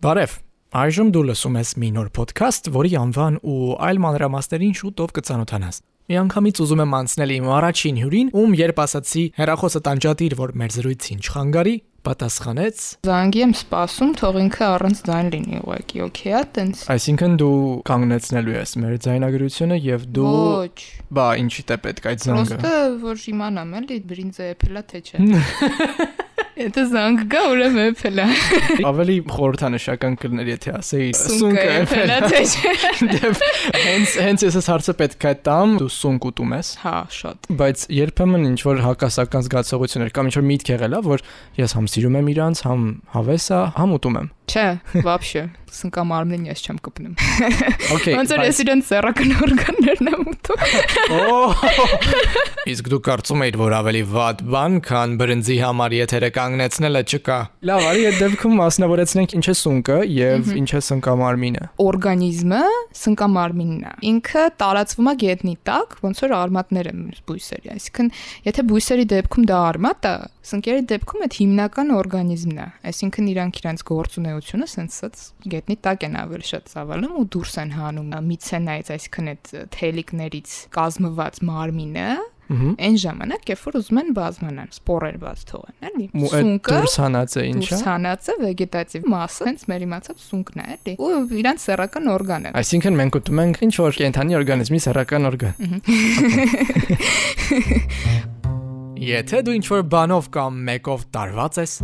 Բարև։ Այժմ դու լսում ես մի նոր ոդքասթ, որի անվան ու այլ մանրամասներին շուտով կծանոթանաս։ Միանգամից ուզում եմ անցնել իմ առաջին հյուրին, ում երբ ասացի հերախոսը տանջատիր, որ մեր զրույցին չխանգարի, պատասխանեց. Զանգի եմ սպասում, թող ինքը առանց ձայն լինի ուղղակի, օքեյ է, տենց։ Այսինքն դու կանգնեցնելու ես մեր ձայնագրությունը եւ դու Ոչ։ բա ինչի՞ է պետք այդ զանգը։ Պրոստը որ իմանամ էլի բրինձը էփելա թե չէ։ Եթե զանգ գա, ուրեմն էփելա։ Ավելի խորհրդանշական կլներ, եթե ասեի Սունկը էփելա թե չէ։ Դեվ հենց հենց ես այս հարցը պետք է տամ, դու սունկ ուտում ես։ Հա, շատ։ Բայց երբեմն ինչ որ հակասական զգացողություններ կամ ինչ որ միտք եղել է, որ ես համ սիրում եմ իրանց, համ հավեսա, համ ուտում եմ։ Չէ, вообще, սնկա մարմնին ես չեմ կպնում։ Okay։ Ոնց որ ես իրեն սեռական օրգաններն եմ ուտում։ Իսկ դու կարծում էիր, որ ավելի վատ բան, քան բրնձի համար եթերը կանգնեցնելը չկա։ Լավ, արի այդ դեպքում մասնավորեցնենք ինչ է սունկը եւ ինչ է սնկամարմինը։ օրգանիզմը սնկա մարմինն է։ Ինքը տարածվում է գետնի տակ, ոնց որ արմատները բույսերի, այսինքն եթե բույսերի դեպքում դա արմատ է, սնկերի դեպքում այդ հիմնական օրգանիզմն է։ Այսինքն իրանք իրանք գործունեությունը սենսած գետնի տակ են ավելի շատ ծավալում ու դուրս են հանում միցենայից, այսինքն այդ թելիկներից կազմված մարմինը այն ժամանակ, երբ որ ուզում են բազմանան, սպորեր բաց թողեն, էլի։ Ու այդ դուրս հանած է? ինչա։ դուրս հանածը վեգետատիվ մասը, հենց մեր իմացած սունկն է, էլի։ Ու իրանց սեռական օրգան է։ Այսինքն մենք ուտում ենք ինչ որ կենթանի օրգանիզմի սեռական օրգան։ Եթե դու ինչ որ բանով կամ մեկով տարված ես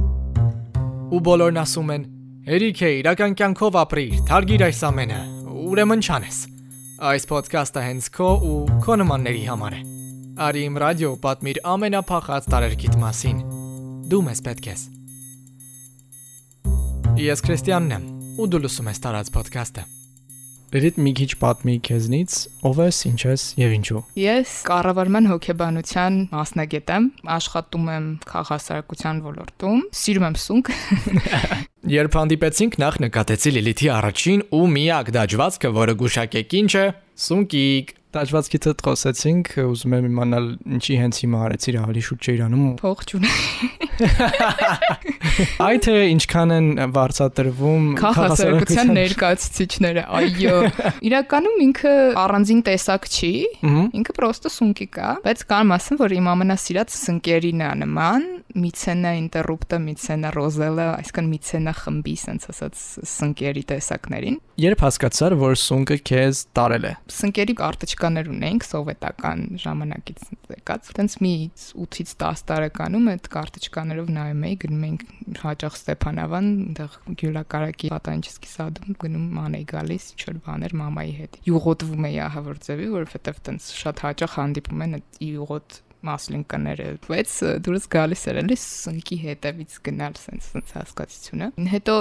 ու բոլորն ասում են Հերիք է, իրական կյանքով ապրիր, թարգիր այս ամենը։ Ուրեմն չանես։ Այս ոդքասթը հենց քո ու քո նմանների համար է։ Արի իմ ռադիո պատմիր ամենափախած տարերկիտ մասին։ Դու մեզ պետք ես։ Ես Քրիստիանն եմ, ու դու լսում ես տարած ոդքասթը։ Լրիտ մի քիչ պատմի քեզնից, ով ես, ինչ ես եւ ինչու։ Ես կառավարման հոգեբանության մասնագետ եմ, աշխատում եմ քաղաքասարակության ոլորտում, սիրում եմ սունկ։ Երբ հանդիպեցինք, նախ նկատեցի Լիլիթի առաջին ու միակ դաջվածքը, որը գուշակեք ինչ է՝ սունկիկ։ Դաջվածքից հետ խոսեցինք, ուզում եմ իմանալ ինչի հենց հիմա արեցիր ավելի շուտ չէ իրանում։ Փող չունեմ։ Այ թե ինչքան են վարձատրվում Քաղաքասարակության ներկայացուցիչները, այո։ Իրականում ինքը առանձին տեսակ չի, ինքը պրոստը սունկիկ է, բայց կարամ ասեմ, որ իմ ամենասիրած սնկերին է նման, միցենա ինտերուպտը, միցենա ռոզելը, այսինքն միցենա խմբի, sense ասած սնկերի տեսակներին։ Երբ հասկացար, որ սունկը քեզ տարել է։ Սնկերի արտիճկաներ ունենք սովետական ժամանակից եկած։ Տենց մի 8-ից 10 տարեկանում այդ կարտիճկաներով նայում էի, գնում էինք հաճախ Ստեփանավան, այնտեղ գյուլակարակի պատանջիսկի սադում գնում մանեի գալիս, ինչ-որ բաներ մամայի հետ։ Յուղոտվում էի ահավոր ձևի, որովհետև տենց շատ հաճախ հանդիպում են այդ յուղոտ մասլինկաները, բայց դուրս գալիս էր էլի սնկի հետևից գնալ sense sense հասկացությունը։ Հետո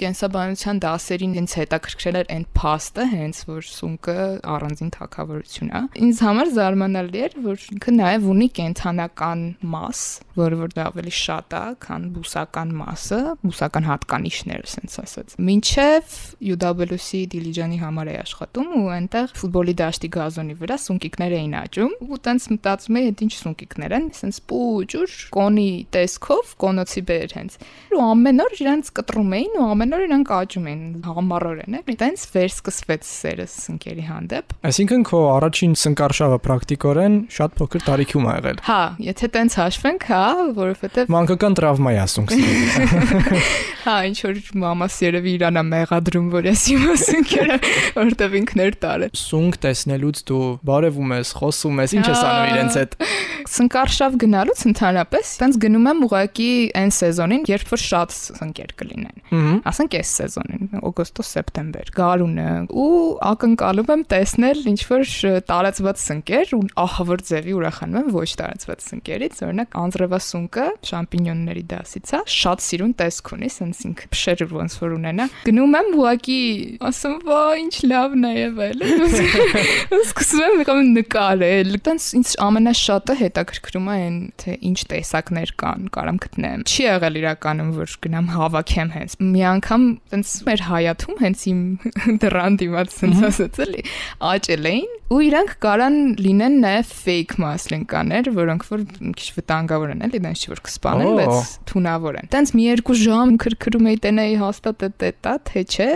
կենսաբանության դասերին հենց հետաքրքրել էր այն փաստը, հենց որ սունկը առանձին թակավորություն է։ Ինձ համար զարմանալի էր, որ ինքը նաև ունի կենթանական մաս, որը որ դա ավելի շատ է, քան բուսական մասը, բուսական հատկանիշները sense ասած։ Մինչև UWC Դիլիջանի համար է աշխատում ու այնտեղ ֆուտբոլի դաշտի գազոնի վրա սունկիկներ էին աճում ու տենց մտածում էի, այդ ինչ սունկիկներ են, sense պուճուր կոնի տեսքով, կոնոցի բեր հենց։ Ու ամեն օր իրանց կտրում էին ու ամեն օր իրանք աճում էին համառորեն, էլի։ Տենց վերսկսվեց սերը սնկերի հանդեպ։ Այսինքն քո առաջին սնկարշավը պրակտիկորեն շատ փոքր տարիքում ա եղել։ Հա, եթե տենց հաշվենք, հա, որովհետև Մանկական տրավմա է սունկսը։ հա, ինչ որ մամաս երևի իրանա մեղադրում, որ ես հիմա սնկերը որտեվ ինքներ տարել։ Սունկ տեսնելուց դու բարևում ես, խոսում ես, ինչ ես անում իրենց հետ։ Սնկարշավ գնալուց ընդհանրապես տենց գնում եմ ուղակի այն սեզոնին, երբ որ շատ սնկեր կլինեն։ ասենք այս սեզոնին օգոստոս-սեպտեմբեր գարունը ու ակնկալում եմ տեսնել ինչ որ տարածված սնկեր ու ահավոր ձևի ուրախանում եմ ոչ տարածված սնկերից օրինակ անձրևասունկը շամպինյոնների դասից է շատ սիրուն տեսք ունի sense ինքը փշեր ոնց որ ունենա գնում եմ ուղակի ասում վա ինչ լավն է եղել ու սկսում եմ կամ նկարել տենց ինձ ամենաշատը շատը հետաքրքրում է այն թե ինչ տեսակներ կան, կարամ գտնեմ։ Չի եղել իրականում որ գնամ հավաքեմ հենց։ Մի անգամ տենց մեր հայաթում հենց իմ դրան դիմաց sense ասած էլի աճել էին ու իրանք կարան լինեն նաև fake մասլինկաներ, որոնք որ մի քիչ վտանգավոր են, էլի, դրանց չի որ կսպանեն, բայց թունավոր են։ Տենց մի երկու ժամ քրքրում էի տենեի հաստատ դա, թե չէ,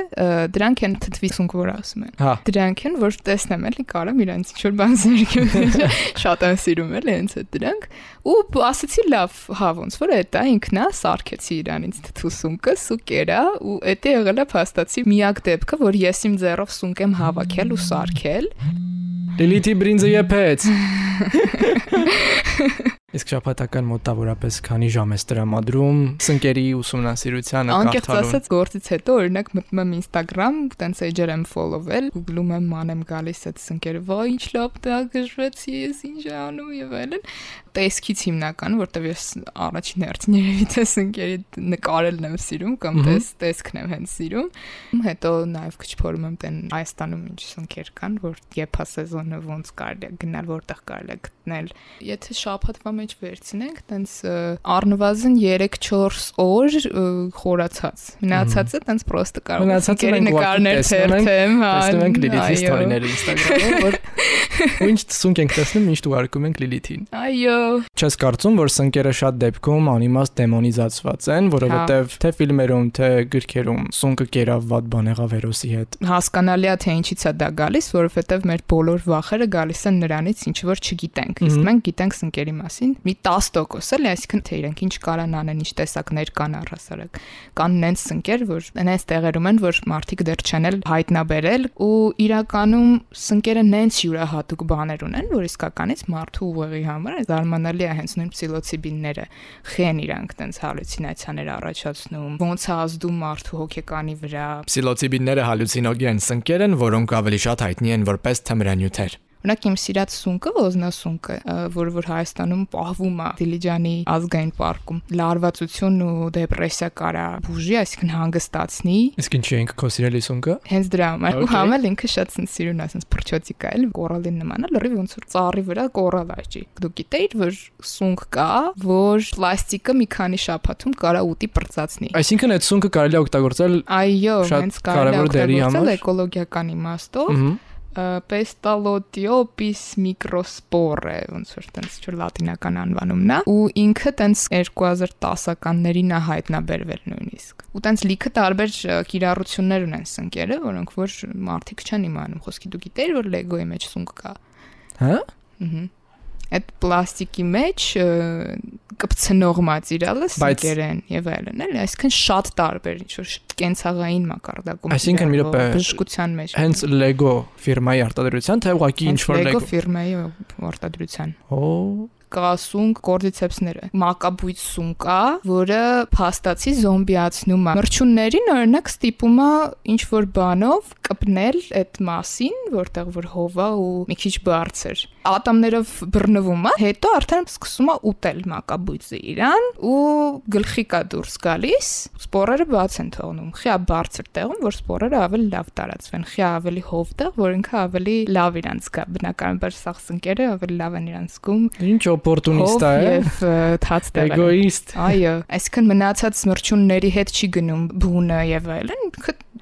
դրանք են թթվիսունք որ ասում են։ Հա։ Դրանք են որ տեսնեմ էլի կարամ իրանց ինչ որ բան զերգեմ։ Շատ եմ սիրում էլի հենց այդ դրանք։ Ու ասացի լավ, հա ոնց որ է դա ինքնա սարքեցի իրանից թթվիսունքս ու կերա ու դա եղել է փաստացի միակ դեպքը, որ ես իմ ձեռով սունկ եմ հավաքել ու սարքել։ Լիլիթի բրինձը եփեց։ Իսկ շաբաթական մոտավորապես քանի ժամ ես տրամադրում սնկերի ուսումնասիրությանը կարդալուն։ Անկեղծ ասած գործից հետո օրինակ մտնում եմ Instagram, տենց էջեր եմ follow-ել, Google-ում եմ մանեմ գալիս այդ սնկերը, վայ ինչ լավ դա գժվեցի, ես ինչ անում եւ այլն տեսքից հիմնական, որտեվ ես առաջին հերթին երևի թե սնկերի նկարելն եմ սիրում կամ տես տեսքն եմ հենց սիրում։ Հետո նաև քիչ փորում եմ տեն Հայաստանում ինչ սնկեր կան, որ եփա սեզոնը ոնց կարելի է գնալ, որտեղ կարելի է գտնել։ Եթե շաբաթվա մեջ վերցնենք, տենց առնվազն 3-4 օր խորացած։ Մնացածը տենց պրոստը կարող է սնկերի նկարներ թերթեմ, հա։ Տեսնում ենք Լիլիթի ստորիները Instagram-ում, որ ինչ սունկ ենք տեսնում, ինչ դուարկում ենք Լիլիթին։ Այո, Չես կարծում, որ սնկերը շատ դեպքում անիմաստ դեմոնիզացված են, որովհետև հա։ թե ֆիլմերում, թե գրքերում սունկը կերավ վատ բան եղավ հերոսի հետ։ Հասկանալի է թե ինչից է դա գալիս, որովհետև մեր բոլոր վախերը գալիս են նրանից, ինչ որ չգիտենք։ Իսկ մենք գիտենք սնկերի մասին մի 10% էլ, այսինքն թե իրենք ինչ կարան անեն, ինչ տեսակներ կան առհասարակ։ Կան նենց սնկեր, որ նենց տեղերում են, որ մարդիկ դեռ չեն էլ հայտնաբերել ու իրականում սնկերը նենց յուրահատուկ բաներ ունեն, որ իսկականից մարդու ուղեղի համար զարմանալի է հենց նույն պսիլոցիբինները խեն իրանք տենց հալյուցինացիաներ առաջացնում ոնց է ազդում մարդու հոգեկանի վրա պսիլոցիբինները հալյուցինոգեն սնկեր են որոնք ավելի շատ հայտնի են որպես թմրանյութեր Օրինակ իմ սիրած սունկը, ոզնասունկը, որը որ Հայաստանում պահվում է Դիլիջանի ազգային պարկում, լարվածություն ու դեպրեսիա կարա բուժի, այսինքն հանգստացնի։ Իսկ ինչի ենք քո սիրելի սունկը։ Հենց դրա համար ու համել ինքը շատ սիրուն է, ասես փրչոցիկա էլ կորալին նման է, լրիվ ոնց որ ծառի վրա կորալ աճի։ Դու գիտեիր, որ սունկ կա, որ պլաստիկը մի քանի շաբաթում կարա ուտի պրծացնի։ Այսինքն այդ սունկը կարելի է օգտագործել Այո, հենց կարելի է օգտագործել էկոլոգիական իմաստով Pestalotiopis microspore, ոնց որ տենց չէ լատինական անվանումն է, ու ինքը տենց 2010-ականներին է հայտնաբերվել նույնիսկ։ Ու տենց լիքը տարբեր կիրառություններ ունեն սնկերը, որոնք որ մարդիկ չեն իմանում։ Խոսքի դու գիտեր, որ Lego-ի մեջ սունկ կա։ Հա։ Ահա այդ պլաստիկի մեջ կպցնող մատերիալը սիկերեն եւ այլն, էլի, այսինքն շատ տարբեր ինչ որ կենցաղային մակարդակում։ Այսինքն մի րոպե բժշկության մեջ։ Հենց Lego ֆիրմայի արտադրության թե ուղղակի ինչ որ Lego ֆիրմայի արտադրության։ Օ կասունկ կորդիցեպսները։ Մակաբույծ սունկ է, որը փաստացի զոմբիացնում է։ Մրջուններին օրինակ ստիպում է ինչ որ բանով կպնել այդ մասին, որտեղ որ հովա ու մի քիչ բարձր։ Ատամներով բռնվում է, հետո արդեն սկսում է ուտել մակաբույծը իրան ու գլխի կա դուրս գալիս, սպորերը բաց են թողնում։ Խիա բարձր տեղում, որ սպորերը ավելի լավ տարածվեն, խիա ավելի հով տեղ, որ ինքը ավելի լավ իրանց կա։ Բնականաբար սաղ սնկերը ավելի լավ են իրանց զգում։ Ինչ օպորտունիստա է։ Եվ թաց տեղը։ Էգոիստ։ Այո, այսինքն մնացած մրջունների հետ չի գնում բունը եւ այլն,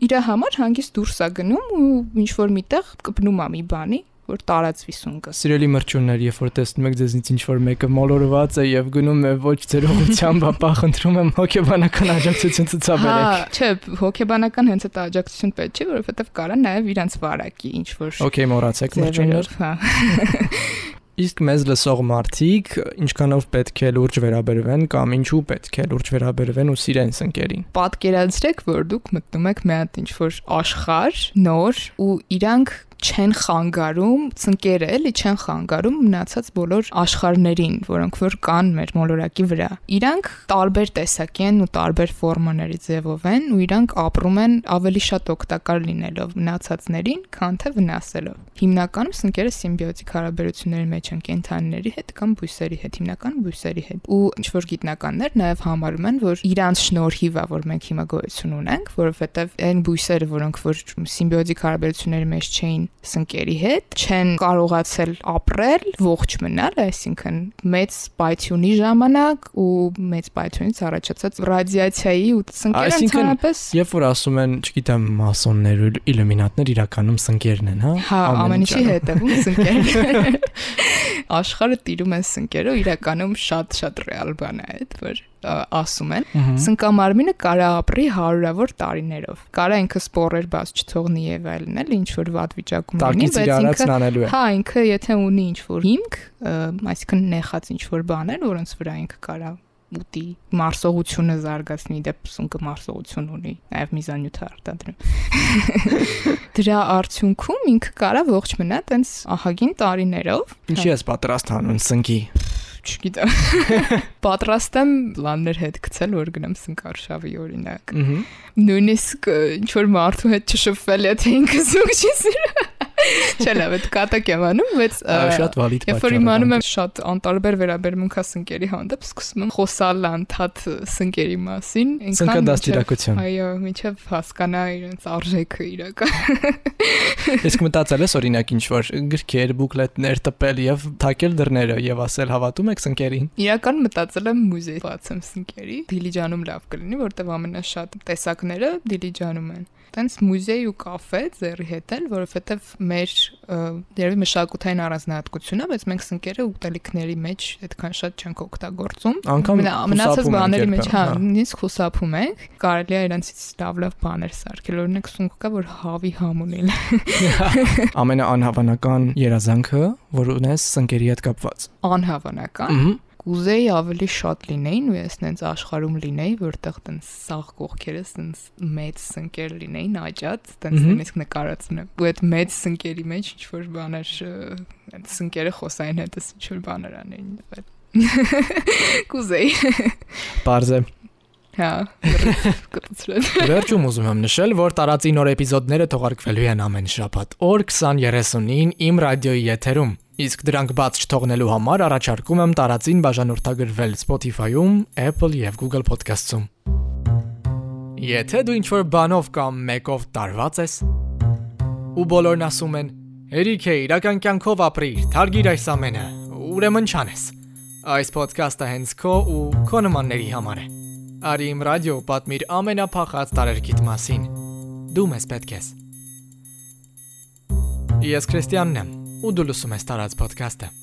իր համար հանգիստ դուրս է գնում ու ինչ որ միտեղ կպնում է մի բանի որ տարածվի սունկը։ Սիրելի մրջուններ, երբ որ տեսնում եք ձեզնից ինչ որ մեկը մոլորված է եւ գնում է ոչ ձեր ուղղությամբ, ապա խնդրում եմ հոգեբանական աջակցություն ցուցաբերեք։ Հա, չէ, հոգեբանական հենց այդ աջակցություն պետք չէ, որովհետեւ կարա նաեւ իրանց վարակի ինչ որ Okay, մոռացեք մրջուններ։ Հա։ Իսկ մեզ լսող մարդիկ ինչքանով պետք է լուրջ վերաբերվեն կամ ինչու պետք է լուրջ վերաբերվեն ու սիրեն սնկերին։ Պատկերացրեք, որ դուք մտնում եք մի հատ ինչ-որ աշխարհ, նոր ու իրանք չեն խանգարում ծնկերը, էլի չեն խանգարում մնացած բոլոր աշխարհներին, որոնք որ կան մեր մոլորակի վրա։ Իրանք տարբեր տեսակի են ու տարբեր ֆորմաների ձևով են ու իրանք ապրում են ավելի շատ օգտակար լինելով մնացածներին, քան թե վնասելով։ Հիմնականում սնկերը սիմբիոտիկ հարաբերությունների մեջ են կենթանիների հետ կամ բույսերի հետ, հիմնականում բույսերի հետ։ Ու ինչ որ գիտնականներ նաև համարում են, որ իրանց շնորհիվ է, որ մենք հիմա գոյություն ունենք, որովհետև այն բույսերը, որոնք որ սիմբիոտիկ հարաբերությունների մեջ չէին, սնկերի հետ, չեն կարողացել ապրել, ողջ մնալ, այսինքն մեծ պայթյունի ժամանակ ու մեծ պայթյունից առաջացած ռադիացիայի ու սնկերը ընդհանրապես Երբ որ ասում են, չգիտեմ, մասոններ ու իլյումինատներ իրականում սնկերն են, հա? Հա, ամեն ինչի հետևում սնկերն աշխարհը տիրում է սնկերը, իրականում շատ-շատ ռեալ բան է այդ, որ ասում են, սնկամարմինը կարա ապրի հարյուրավոր տարիներով։ Կարա ինքը սպորեր բաց չթողնի եւ այլն, էլ ինչ որ վատ վիճակում լինի, բայց ինքը հա, ինքը եթե ունի ինչ որ հիմք, այսինքն նեխած ինչ որ բաներ, որոնց վրա ինքը կարա ուտի մարսողությունը զարգացնի դեպ սունկը մարսողություն ունի նաև միզանյութը արտադրում դրա արդյունքում ինքը կարա ողջ մնա տենց ահագին տարիներով ինչի ես պատրաստ հանուն սնկի չգիտեմ պատրաստ եմ լաններ հետ գցել որ գնամ սնկարշավի օրինակ նույնիսկ ինչ որ մարդու հետ չշփվել եթե ինքը զուգ չի սիրում Չէ, լավ, դա կատակ եմ անում, բայց շատ վալիդ պատճառ։ Երբ որ իմանում եմ շատ անտարբեր վերաբերմունք հա սնկերի հանդեպ, սկսում եմ խոսալ անդադ սնկերի մասին, ինքան Սնկա դաստիարակություն։ Այո, ինչեւ հասկանա իրենց արժեքը իրական։ Իսկ մտածել ես օրինակ ինչ որ գրքեր, բուկլետներ տպել եւ թակել դռները եւ ասել հավատում եք սնկերին։ Իրական մտածել եմ մուզեյ բացեմ սնկերի։ Դիլիջանում լավ կլինի, որտեվ ամենաշատ տեսակները Դիլիջանում են տենց մուզեյ ու կաֆե ձերի հետ էլ, որովհետև մեր երևի մշակութային առանձնահատկությունն է, բայց մենք սնկերը ուտելիքների մեջ այդքան շատ չենք օգտագործում։ մնացած բաների մեջ, հա, նույնիսկ խուսափում ենք։ Կարելի է իրանցից լավ-լավ բաներ սարքել, օրինակ սունկ կա, որ հավի համ ունել։ Ամենաանհավանական երազանքը, որ ունես սնկերի հետ կապված։ Անհավանական։ Ահա կուզեի ավելի շատ լինեին ու ես նենց աշխարհում լինեի, որտեղ տենց սաղ կողքերս տենց մեծ սնկեր լինեին աճած, տենց նույնիսկ նկարացնում եմ։ Ու այդ մեծ սնկերի մեջ ինչ որ բաներ այդ սնկերը խոսային հետս ինչ որ բաներ անեին։ Կուզեի։ Բարձե Հա, կտուցրել։ Վերջում ուզում եմ նշել, որ տարածի նոր էպիզոդները թողարկվելու են ամեն շաբաթ օր 20:30-ին իմ ռադիոյի եթերում։ Իսկ դրանք բաց չթողնելու համար առաջարկում եմ տարածին բաժանորդագրվել Spotify-ում, Apple եւ Google Podcast-ում։ Եթե դու ինչ-որ բանով կամ մեկով տարված ես, ու բոլորն ասում են, «Երիք է, իրական կյանքով ապրիր, թարգիր այս ամենը», ուրեմն չանես։ Այս ոդքասթը հենց քո ու քո նմանների համար է։ Արի իմ ռադիո պատմիր ամենափախած տարերկիտ մասին։ Դու մեզ պետք ես։ Ես Քրիստիանն եմ ու դու լսում ես տարած ոդքասթը։